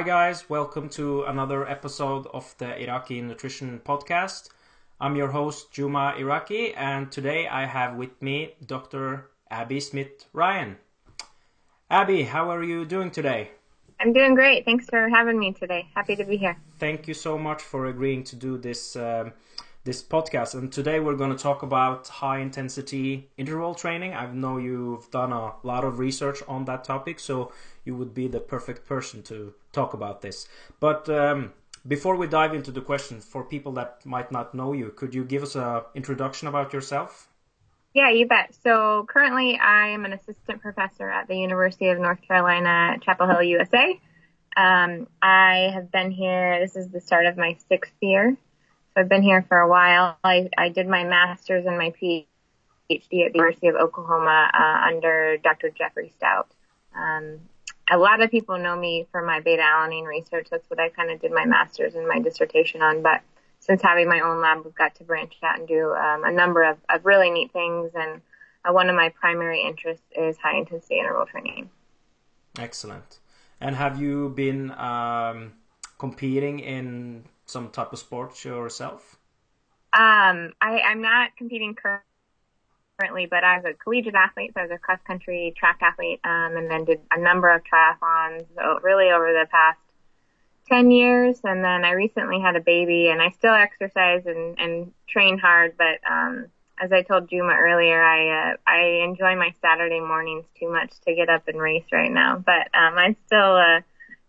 Hi, guys, welcome to another episode of the Iraki Nutrition Podcast. I'm your host, Juma Iraki, and today I have with me Dr. Abbie Smith Ryan. Abbie, how are you doing today? I'm doing great. Thanks for having me today. Happy to be here. Thank you so much for agreeing to do this um, this podcast. And today we're going to talk about high intensity interval training. I know you've done a lot of research on that topic, so you would be the perfect person to talk about this. But um, before we dive into the questions, for people that might not know you, could you give us an introduction about yourself? Yeah, you bet. So currently, I am an assistant professor at the University of North Carolina, Chapel Hill, USA. Um, I have been here. This is the start of my sixth year. So I've been here for a while. I, I did my master's and my PhD at the University of Oklahoma uh, under Dr. Jeffrey Stout. Um, a lot of people know me for my beta alanine research. That's what I kind of did my master's and my dissertation on. But since having my own lab, we've got to branch out and do um, a number of, of really neat things. And uh, one of my primary interests is high intensity interval training. Excellent. And have you been um, competing in some type of sport yourself? Um, I, I'm not competing currently, but I was a collegiate athlete, so I was a cross country track athlete, um, and then did a number of triathlons, really over the past 10 years and then I recently had a baby and I still exercise and, and train hard, but, um, as I told Juma earlier, I, uh, I enjoy my Saturday mornings too much to get up and race right now, but, um, I still, uh,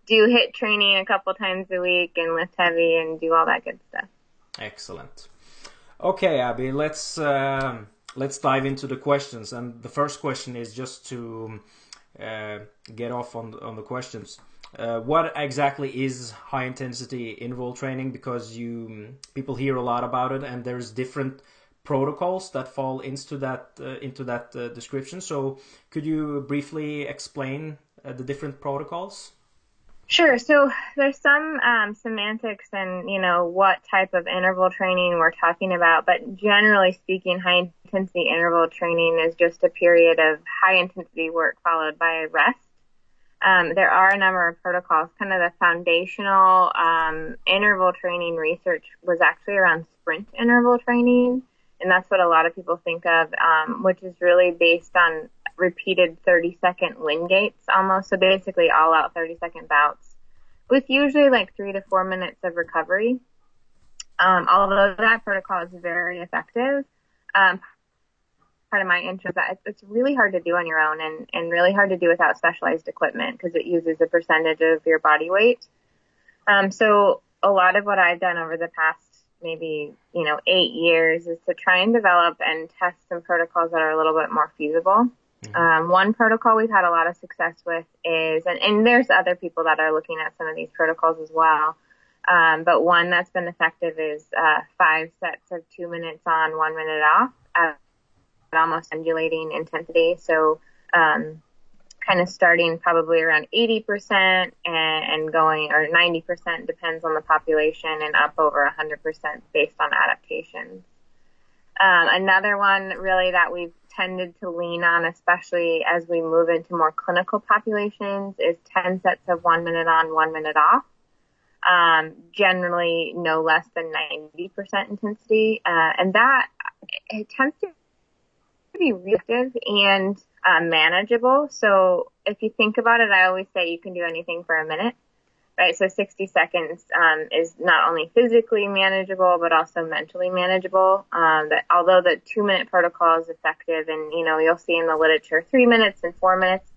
do HIIT training a couple times a week and lift heavy and do all that good stuff. Excellent. Okay, Abbie, let's, um, let's dive into the questions. And the first question is just to, uh, get off on, on the questions. Uh, what exactly is high intensity interval training? Because you people hear a lot about it, and there's different protocols that fall into that uh, into that uh, description. So, could you briefly explain uh, the different protocols? Sure. So there's some um, semantics and you know what type of interval training we're talking about, but generally speaking, high intensity interval training is just a period of high intensity work followed by rest um, there are a number of protocols. Kind of the foundational um, interval training research was actually around sprint interval training, and that's what a lot of people think of, um, which is really based on repeated 30 second Wingates almost. So basically, all out 30 second bouts with usually like three to four minutes of recovery. Um, although that protocol is very effective, um, part of my interest that it's, it's really hard to do on your own and, and really hard to do without specialized equipment because it uses a percentage of your body weight. Um, so a lot of what I've done over the past maybe, you know, eight years is to try and develop and test some protocols that are a little bit more feasible. Mm-hmm. Um, one protocol we've had a lot of success with is, and, and there's other people that are looking at some of these protocols as well. Um, but one that's been effective is uh, five sets of two minutes on, one minute off at almost undulating intensity. So, um, kind of starting probably around 80% and, and going, or 90% depends on the population and up over 100% based on adaptations. Um, another one really that we've tended to lean on, especially as we move into more clinical populations, is 10 sets of one minute on, one minute off. Um, generally no less than 90% intensity. Uh, and that it tends to be reactive and uh, manageable. So if you think about it, I always say you can do anything for a minute, right? So 60 seconds um, is not only physically manageable, but also mentally manageable. Um, that although the two minute protocol is effective, and you know you'll see in the literature three minutes and four minutes,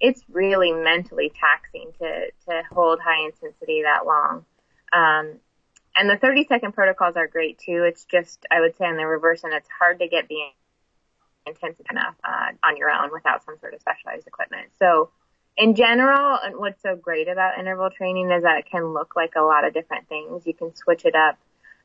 it's really mentally taxing to to hold high intensity that long. Um, and the 30 second protocols are great too. It's just, I would say on the reverse, and it's hard to get the intensive enough uh, on your own without some sort of specialized equipment. So in general, and what's so great about interval training is that it can look like a lot of different things. You can switch it up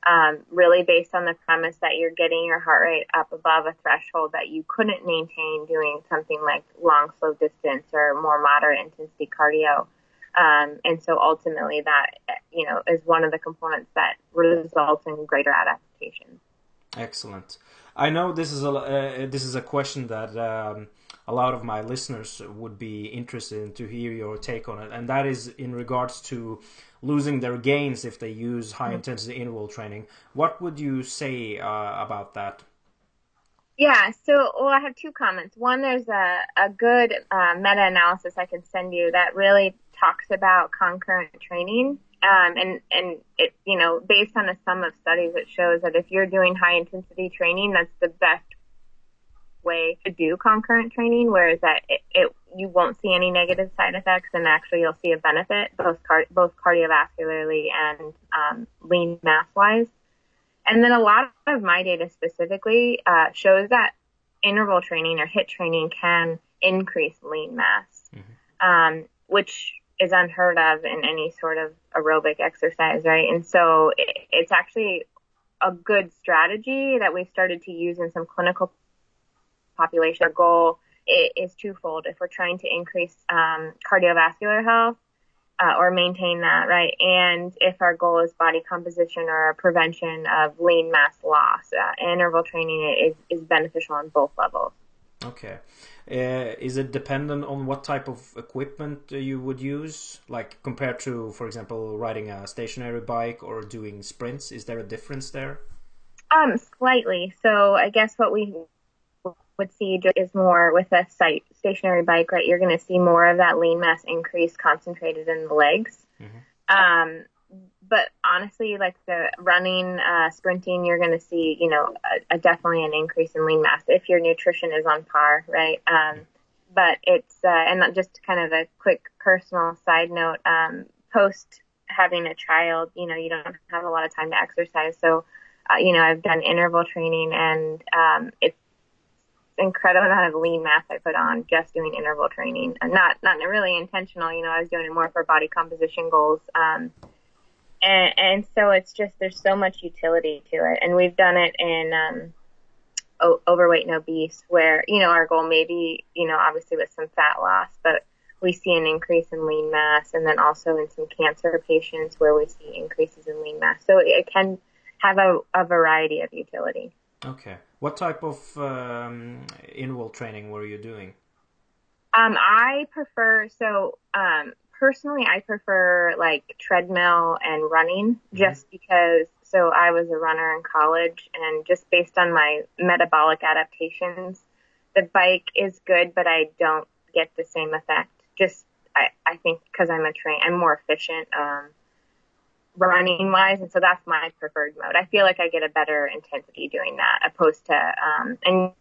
um, really based on the premise that you're getting your heart rate up above a threshold that you couldn't maintain doing something like long, slow distance or more moderate intensity cardio. Um, and so ultimately that, you know, is one of the components that results in greater adaptation. Excellent. I know this is a uh, this is a question that um, a lot of my listeners would be interested in to hear your take on it, and that is in regards to losing their gains if they use high mm-hmm. intensity interval training. What would you say uh, about that? Yeah, so well, I have two comments. One, there's a, a good uh, meta analysis I can send you that really talks about concurrent training. Um, and, and it, you know, based on a sum of studies, it shows that if you're doing high intensity training, that's the best way to do concurrent training, whereas that it, it you won't see any negative side effects, and actually you'll see a benefit both car- both cardiovascularly and um, lean mass wise. And then a lot of my data specifically uh, shows that interval training or HIIT training can increase lean mass, mm-hmm. um, which is unheard of in any sort of aerobic exercise, right? And so it, it's actually a good strategy that we've started to use in some clinical population. Our goal is twofold. If we're trying to increase um, cardiovascular health uh, or maintain that, right? And if our goal is body composition or prevention of lean mass loss, uh, interval training is, is beneficial on both levels. Okay. Uh, is it dependent on what type of equipment you would use, like compared to, for example, riding a stationary bike or doing sprints? Is there a difference there? Um, slightly. So I guess what we would see is more with a site stationary bike, right? You're going to see more of that lean mass increase concentrated in the legs. Mm-hmm. Um, but honestly, like the running, uh, sprinting, you're going to see, you know, a, a definitely an increase in lean mass if your nutrition is on par, right? Um, but it's, uh, and just kind of a quick personal side note, um, post having a child, you know, you don't have a lot of time to exercise. So, uh, you know, I've done interval training and, um, it's, incredible amount of lean mass I put on just doing interval training and not, not really intentional. You know, I was doing it more for body composition goals. Um, and, and so it's just there's so much utility to it, and we've done it in um, o- overweight and obese, where you know our goal may be you know obviously with some fat loss, but we see an increase in lean mass, and then also in some cancer patients where we see increases in lean mass. So it can have a, a variety of utility. Okay, what type of um, interval training were you doing? Um, I prefer so um, personally, I prefer like treadmill and running mm-hmm. just because. So I was a runner in college, and just based on my metabolic adaptations, the bike is good, but I don't get the same effect. Just I, I think because I'm a train, I'm more efficient um, running wise, and so that's my preferred mode. I feel like I get a better intensity doing that, opposed to um, and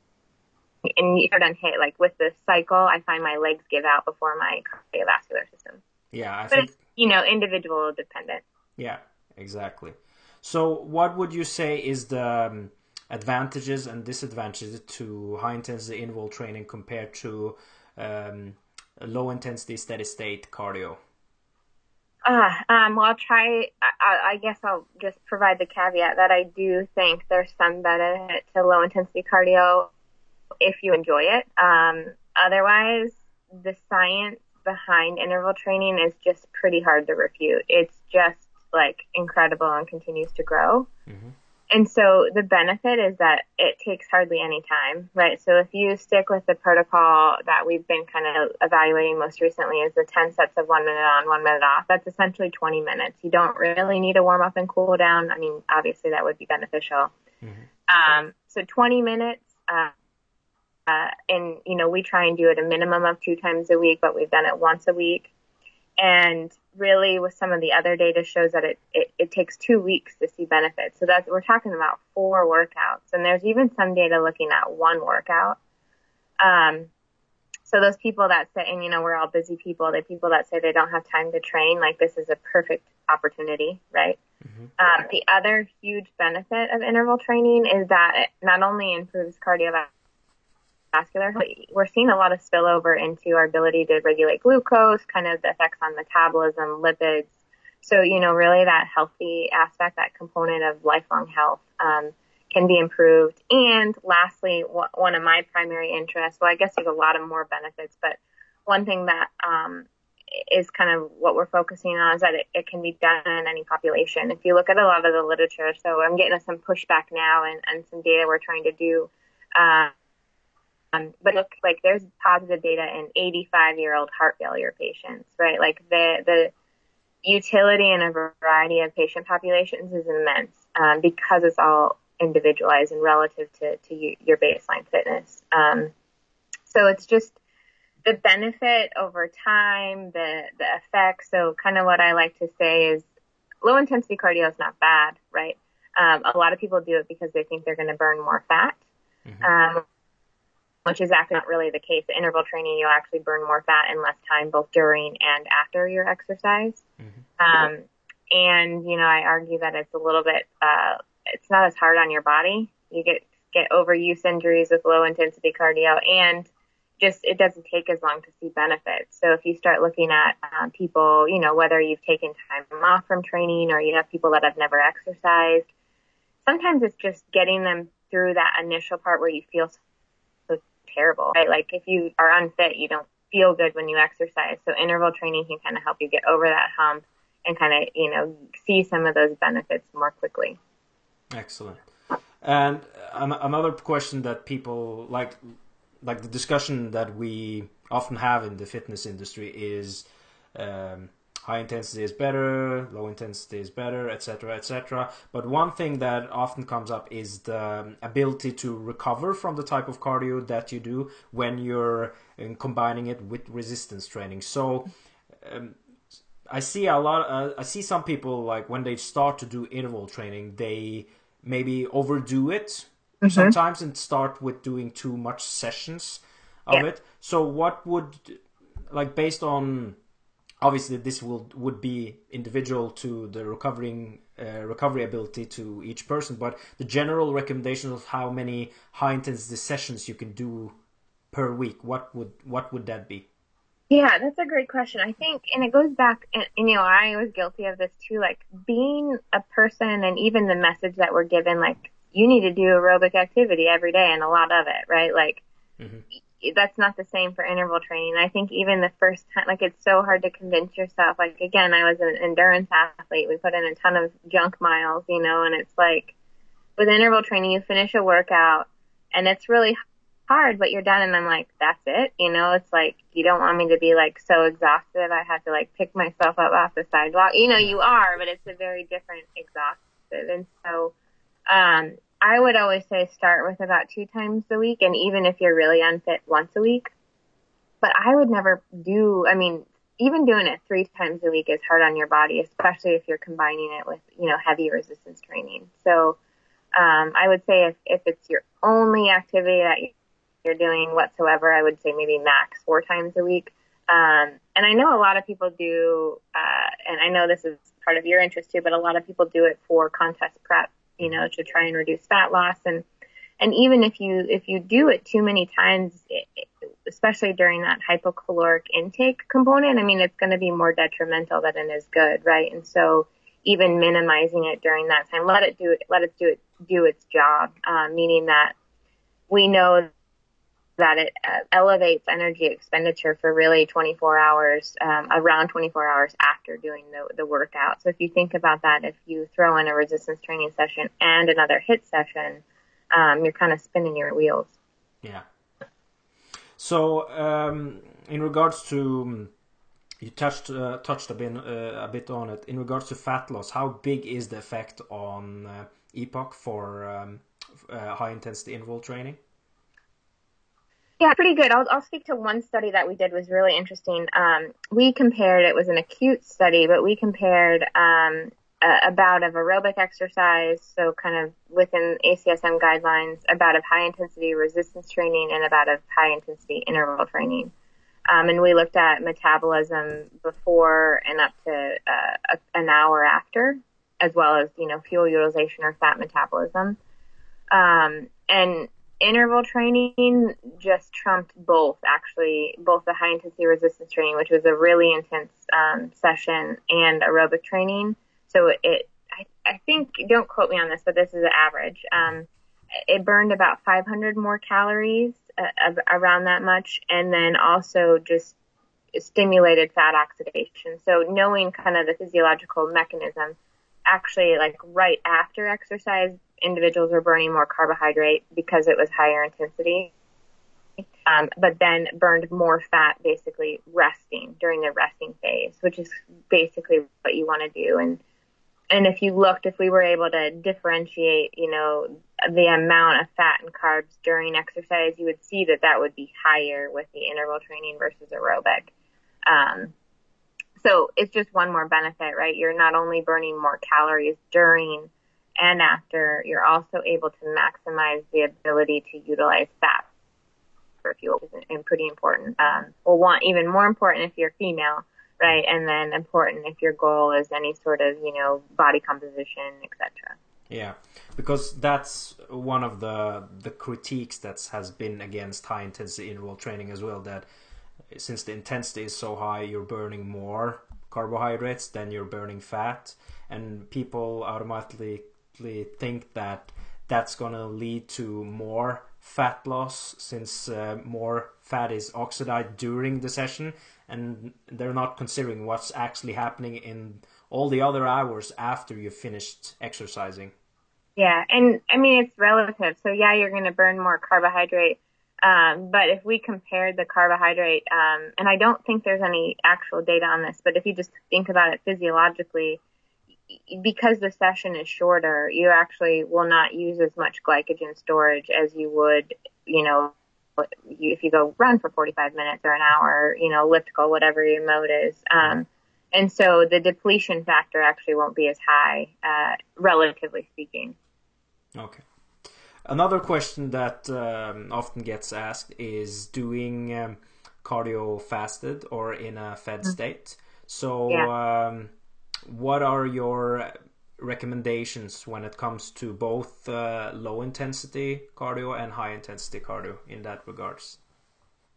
and you're done hit like with the cycle, I find my legs give out before my cardiovascular system. Yeah, I but think, it's you know individual dependent. Yeah, exactly. So, what would you say is the um, advantages and disadvantages to high intensity interval training compared to um, low intensity steady state cardio? Uh, um, well, I'll try. I, I, guess I'll just provide the caveat that I do think there's some benefit to low intensity cardio if you enjoy it. Um, otherwise, the science behind interval training is just pretty hard to refute. It's just like incredible and continues to grow. Mm-hmm. And so the benefit is that it takes hardly any time, right? So if you stick with the protocol that we've been kind of evaluating most recently is the 10 sets of one minute on, one minute off. That's essentially 20 minutes. You don't really need a warm up and cool down. I mean, obviously that would be beneficial. Mm-hmm. Um, so 20 minutes, uh, uh, and you know, we try and do it a minimum of two times a week, but we've done it once a week. And really, with some of the other data shows that it, it, it takes two weeks to see benefits. So that's we're talking about four workouts, and there's even some data looking at one workout. Um, so those people that say, and you know, we're all busy people. The people that say they don't have time to train, like this is a perfect opportunity, right? Mm-hmm. Um, the other huge benefit of interval training is that it not only improves cardiovascular vascular, we're seeing a lot of spillover into our ability to regulate glucose, kind of the effects on metabolism, lipids. So, you know, really that healthy aspect, that component of lifelong health, um, can be improved. And lastly, one of my primary interests, well, I guess there's a lot of more benefits, but one thing that, um, is kind of what we're focusing on is that it, it, can be done in any population. If you look at a lot of the literature, so I'm getting some pushback now and, and some data we're trying to do, uh, but look, like there's positive data in 85 year old heart failure patients, right? Like the, the utility in a variety of patient populations is immense um, because it's all individualized and relative to, to you, your baseline fitness. Um, so it's just the benefit over time, the, the effects. So kind of what I like to say is low intensity cardio is not bad, right? Um, a lot of people do it because they think they're going to burn more fat. Mm-hmm. Which is actually not really the case. The interval training, you'll actually burn more fat in less time, both during and after your exercise. Mm-hmm. Um, and you know, I argue that it's a little bit, uh, it's not as hard on your body. You get get overuse injuries with low intensity cardio, and just it doesn't take as long to see benefits. So if you start looking at um, people, you know, whether you've taken time off from training or you have people that have never exercised, sometimes it's just getting them through that initial part where you feel terrible, right? Like if you are unfit, you don't feel good when you exercise. So interval training can kind of help you get over that hump and kind of, you know, see some of those benefits more quickly. Excellent. And another question that people like, like the discussion that we often have in the fitness industry is um, high intensity is better, low intensity is better, etc., etc. But one thing that often comes up is the ability to recover from the type of cardio that you do when you're um, combining it with resistance training. So. Um, I see a lot. Uh, I see some people like when they start to do interval training, they maybe overdo it mm-hmm. sometimes and start with doing too much sessions of yeah. it. So, what would like based on obviously this will would be individual to the recovering uh, recovery ability to each person but the general recommendation of how many high intensity sessions you can do per week what would what would that be? Yeah that's a great question. I think and it goes back and, you know i was guilty of this too like being a person and even the message that we're given like you need to do aerobic activity every day and a lot of it right? Like mm-hmm that's not the same for interval training. I think even the first time, like it's so hard to convince yourself. Like again, I was an endurance athlete. We put in a ton of junk miles, you know, and it's like with interval training, you finish a workout and it's really hard, but you're done. And I'm like, that's it. You know, it's like, you don't want me to be like so exhausted. I have to like pick myself up off the sidewalk. You know, you are, but it's a very different exhausted. And so, um, I would always say start with about two times a week, and even if you're really unfit, once a week. But I would never do, I mean, even doing it three times a week is hard on your body, especially if you're combining it with, you know, heavy resistance training. So, um, I would say if, if it's your only activity that you're doing whatsoever, I would say maybe max four times a week. Um, and I know a lot of people do, uh, and I know this is part of your interest too, but a lot of people do it for contest prep you know, to try and reduce fat loss. And, and even if you, if you do it too many times, especially during that hypocaloric intake component, I mean, it's going to be more detrimental than it is good, right? And so even minimizing it during that time, let it do it, let it do it, do its job, um, meaning that we know that it uh, elevates energy expenditure for really 24 hours, um, around 24 hours after doing the, the workout. So if you think about that, if you throw in a resistance training session and another HIT session, um, you're kind of spinning your wheels. Yeah. So um, in regards to you touched uh, touched a bit uh, a bit on it in regards to fat loss. How big is the effect on uh, EPOC for um, uh, high intensity interval training? Yeah, pretty good. I'll, I'll speak to one study that we did was really interesting. Um, we compared, it was an acute study, but we compared um, a, a bout of aerobic exercise, so kind of within ACSM guidelines, a bout of high intensity resistance training and a bout of high intensity interval training. Um, and we looked at metabolism before and up to uh, a, an hour after, as well as, you know, fuel utilization or fat metabolism. Um, and interval training just trumped both actually both the high intensity resistance training which was a really intense um, session and aerobic training. So it I, I think don't quote me on this but this is the average. Um, it burned about 500 more calories uh, around that much and then also just stimulated fat oxidation. So knowing kind of the physiological mechanism actually like right after exercise individuals were burning more carbohydrate because it was higher intensity. um, but then burned more fat basically resting during the resting phase, which is basically what you want to do. And and if you looked, if we were able to differentiate, you know, the amount of fat and carbs during exercise, you would see that that would be higher with the interval training versus aerobic. Um, so it's just one more benefit, right? You're not only burning more calories during and after, you're also able to maximize the ability to utilize fat for fuel, is pretty important. Um, well, one even more important if you're female, right? And then important if your goal is any sort of, you know, body composition, etc. Yeah, because that's one of the the critiques that has been against high intensity interval training as well. That since the intensity is so high, you're burning more carbohydrates than you're burning fat, and people automatically think that that's gonna lead to more fat loss since uh, more fat is oxidized during the session and they're not considering what's actually happening in all the other hours after you've finished exercising. Yeah, and I mean it's relative. So yeah, you're going to burn more carbohydrate, um, but if we compared the carbohydrate, um, and I don't think there's any actual data on this, but if you just think about it physiologically, because the session is shorter, you actually will not use as much glycogen storage as you would, you know, if you go run for 45 minutes or an hour, you know, elliptical, whatever your mode is. Um, and so the depletion factor actually won't be as high, uh, relatively speaking. Okay. Another question that um, often gets asked is doing um, cardio fasted or in a fed mm-hmm. state. So, yeah. What are your recommendations when it comes to both uh, low intensity cardio and high intensity cardio in that regards?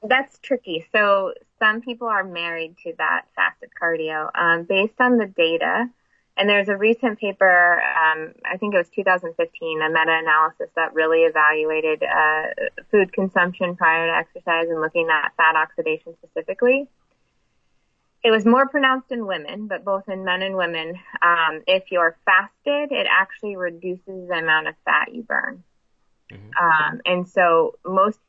That's tricky. So some people are married to that fasted cardio um, based on the data. And there's a recent paper, um, I think it was 2015, a meta-analysis that really evaluated uh, food consumption prior to exercise and looking at fat oxidation specifically. It was more pronounced in women, but both in men and women. Um, if you're fasted, it actually reduces the amount of fat you burn. Mm-hmm. Um, and so most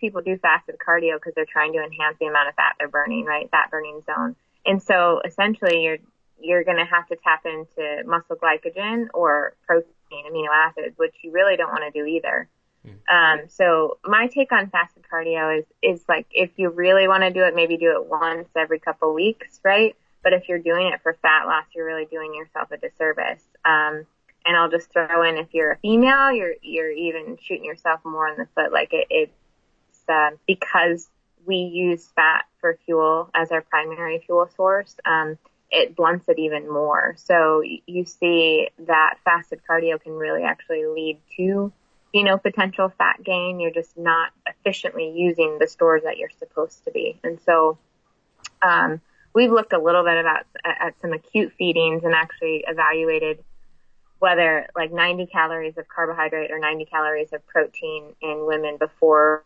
people do fasted cardio because they're trying to enhance the amount of fat they're burning, right? Fat burning zone. And so essentially you're, you're going to have to tap into muscle glycogen or protein amino acids, which you really don't want to do either. Um, so my take on fasted cardio is, is like if you really want to do it, maybe do it once every couple weeks, right? But if you're doing it for fat loss, you're really doing yourself a disservice. Um, and I'll just throw in if you're a female, you're you're even shooting yourself more in the foot. Like it, it's uh, because we use fat for fuel as our primary fuel source. Um, it blunts it even more. So you see that fasted cardio can really actually lead to you know, potential fat gain. You're just not efficiently using the stores that you're supposed to be. And so, um, we've looked a little bit about at some acute feedings and actually evaluated whether like 90 calories of carbohydrate or 90 calories of protein in women before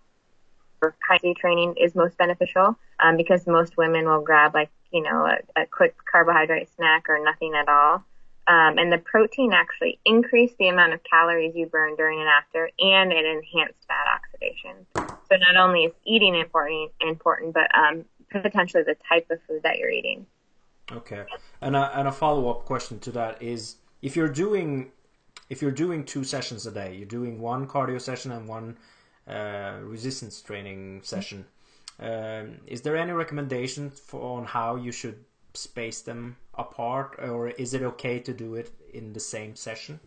high training is most beneficial um, because most women will grab like you know a, a quick carbohydrate snack or nothing at all um, and the protein actually increased the amount of calories you burn during and after, and it enhanced fat oxidation. So not only is eating important, important, but um, potentially the type of food that you're eating. Okay, and a, and a follow up question to that is if you're doing if you're doing two sessions a day, you're doing one cardio session and one uh, resistance training session. Um, is there any recommendations for on how you should space them apart, or is it okay to do it in the same session?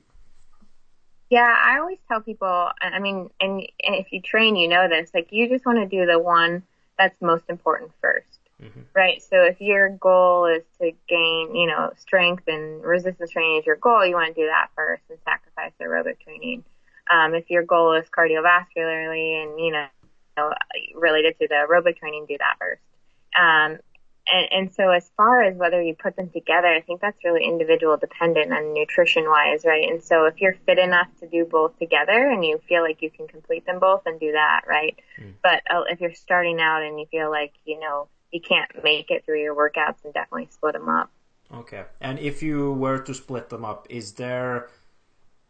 Yeah, I always tell people, I mean, and, and if you train, you know this, like you just want to do the one that's most important 1st mm-hmm. right? So if your goal is to gain, you know, strength and resistance training is your goal, you want to do that first and sacrifice the aerobic training. Um, if your goal is cardiovascularly and, you know, related to the aerobic training, do that first. Um, and, and so as far as whether you put them together, I think that's really individual dependent on nutrition wise, right? And so if you're fit enough to do both together and you feel like you can complete them both, and do that, right? Mm. But uh, if you're starting out and you feel like, you know, you can't make it through your workouts, and definitely split them up. Okay. And if you were to split them up, is there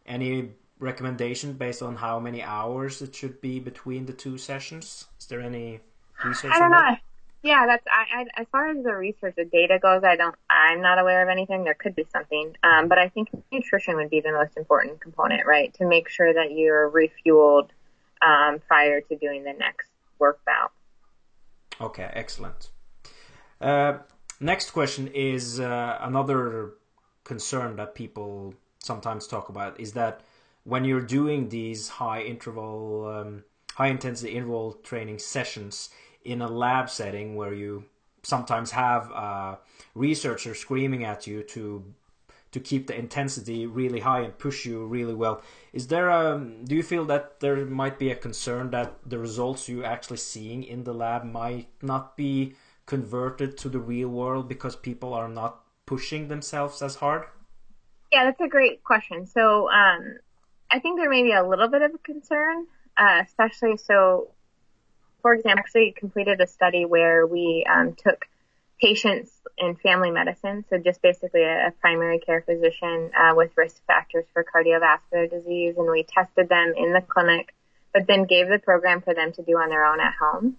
any recommendation based on how many hours it should be between the two sessions? Is there any research? I don't know. That? Yeah, that's I, I, as far as the research, the data goes. I don't. I'm not aware of anything. There could be something, um, but I think nutrition would be the most important component, right? To make sure that you're refueled um, prior to doing the next work bout. Okay, excellent. Uh, next question is uh, another concern that people sometimes talk about is that when you're doing these high interval, um, high intensity interval training sessions in a lab setting where you sometimes have a researcher screaming at you to to keep the intensity really high and push you really well. Is there a do you feel that there might be a concern that the results you're actually seeing in the lab might not be converted to the real world because people are not pushing themselves as hard? Yeah, that's a great question. So um, I think there may be a little bit of a concern, uh, especially so for example, actually completed a study where we um, took patients in family medicine, so just basically a, a primary care physician uh, with risk factors for cardiovascular disease, and we tested them in the clinic, but then gave the program for them to do on their own at home,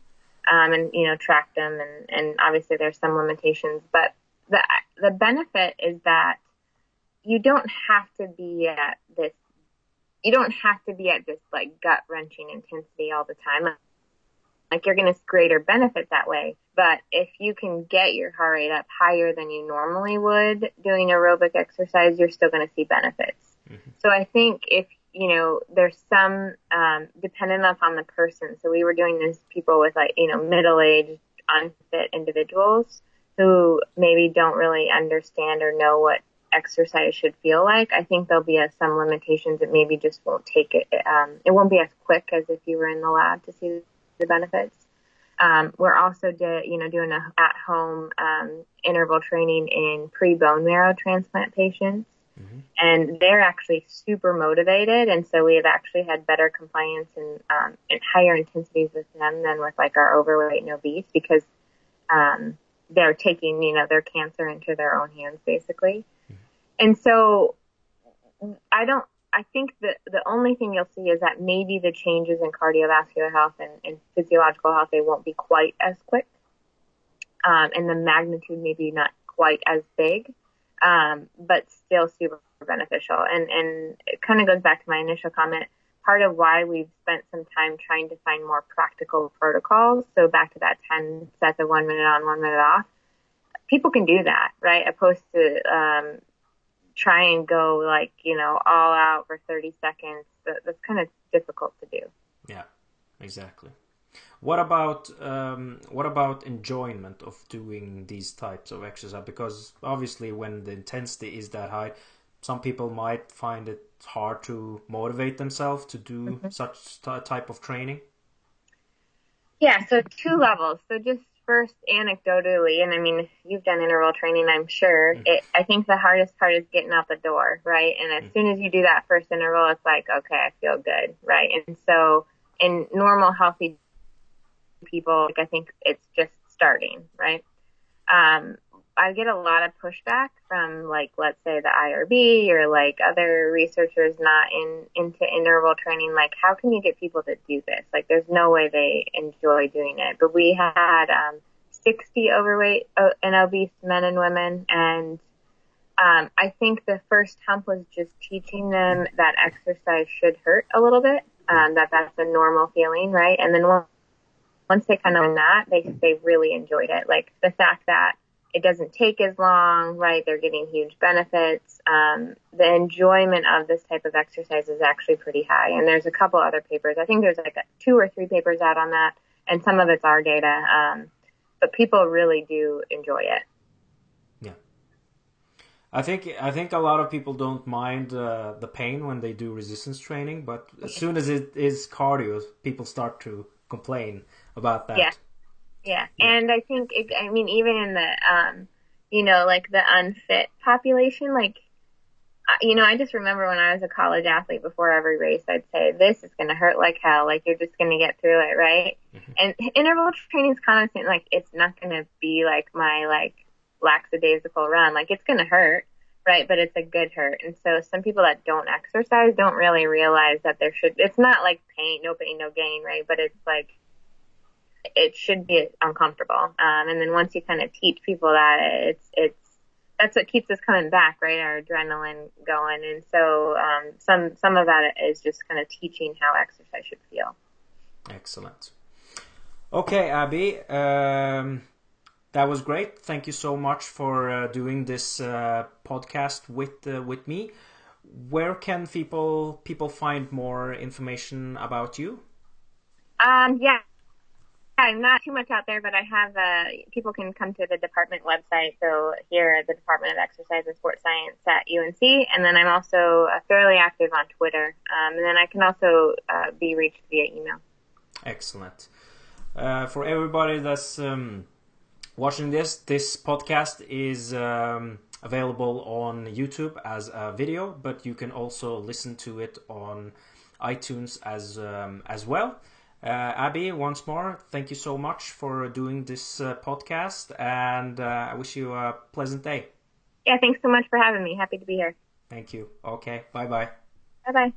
um, and you know track them, and, and obviously there's some limitations, but the the benefit is that you don't have to be at this you don't have to be at this like gut wrenching intensity all the time. Like you're going to greater benefit that way. But if you can get your heart rate up higher than you normally would doing aerobic exercise, you're still going to see benefits. Mm-hmm. So I think if you know, there's some um, dependent upon the person. So we were doing this people with like you know middle-aged, unfit individuals who maybe don't really understand or know what exercise should feel like. I think there'll be a, some limitations. It maybe just won't take it. Um, it won't be as quick as if you were in the lab to see the benefits. Um, we're also do, you know doing a at home um, interval training in pre bone marrow transplant patients, mm-hmm. and they're actually super motivated, and so we have actually had better compliance and, um, and higher intensities with them than with like our overweight and obese because um, they're taking you know their cancer into their own hands basically, mm-hmm. and so I don't I think that the only thing you'll see is that maybe the changes in cardiovascular health and, and physiological health they won't be quite as quick, um, and the magnitude maybe not quite as big, um, but still super beneficial. And and it kind of goes back to my initial comment. Part of why we've spent some time trying to find more practical protocols. So back to that 10 sets of one minute on, one minute off. People can do that, right? Opposed to um, try and go like you know all out for 30 seconds. That's kind of difficult to do. Yeah exactly. What about um, what about enjoyment of doing these types of exercise? Because obviously when the intensity is that high some people might find it hard to motivate themselves to do mm-hmm. such t- type of training. Yeah so two levels. So just first anecdotally, and I mean, you've done interval training, I'm sure. Mm. It, I think the hardest part is getting out the door, right? And as mm. soon as you do that first interval, it's like, okay, I feel good, right? And so, in normal, healthy people, like I think it's just starting, right? Um, I get a lot of pushback from like let's say the IRB or like other researchers not in into interval training like how can you get people to do this? Like there's no way they enjoy doing it. But we had um 60 overweight uh, and obese men and women and um, I think the first hump was just teaching them that exercise should hurt a little bit um, that that's a normal feeling right? And then once they kind of learned that they they really enjoyed it. Like the fact that it doesn't take as long, right? They're getting huge benefits. Um, the enjoyment of this type of exercise is actually pretty high. And there's a couple other papers. I think there's like a, two or three papers out on that, and some of it's our data. Um, but people really do enjoy it. Yeah, I think I think a lot of people don't mind uh, the pain when they do resistance training, but as soon as it is cardio, people start to complain about that. Yeah. Yeah. And I think, it, I mean, even in the, um, you know, like the unfit population, like, you know, I just remember when I was a college athlete before every race, I'd say, this is going to hurt like hell. Like, you're just going to get through it, right? Mm-hmm. And interval training is kind of like, it's not going to be like my, like, lackadaisical run. Like, it's going to hurt, right? But it's a good hurt. And so some people that don't exercise don't really realize that there should, it's not like pain, no pain, no gain, right? But it's like, it should be uncomfortable. Um, and then once you kind of teach people that, it's, it's, that's what keeps us coming back, right? Our adrenaline going. And so, um, some, some of that is just kind of teaching how exercise should feel. Excellent. Okay, Abbie. Um, that was great. Thank you so much for uh, doing this uh, podcast with uh, with me. Where can people people find more information about you? Um, yeah, I'm not too much out there, but I have people can come to the department website. So here at the Department of Exercise and Sports Science at UNC, and then I'm also uh, fairly active on Twitter, um, and then I can also uh, be reached via email. Excellent. Uh, for everybody that's um, watching this, this podcast is um, available on YouTube as a video, but you can also listen to it on iTunes as um, as well. Uh, Abbie, once more, thank you so much for doing this uh, podcast, and uh, I wish you a pleasant day. Yeah, thanks so much for having me. Happy to be here. Thank you. Okay, bye bye. Bye bye.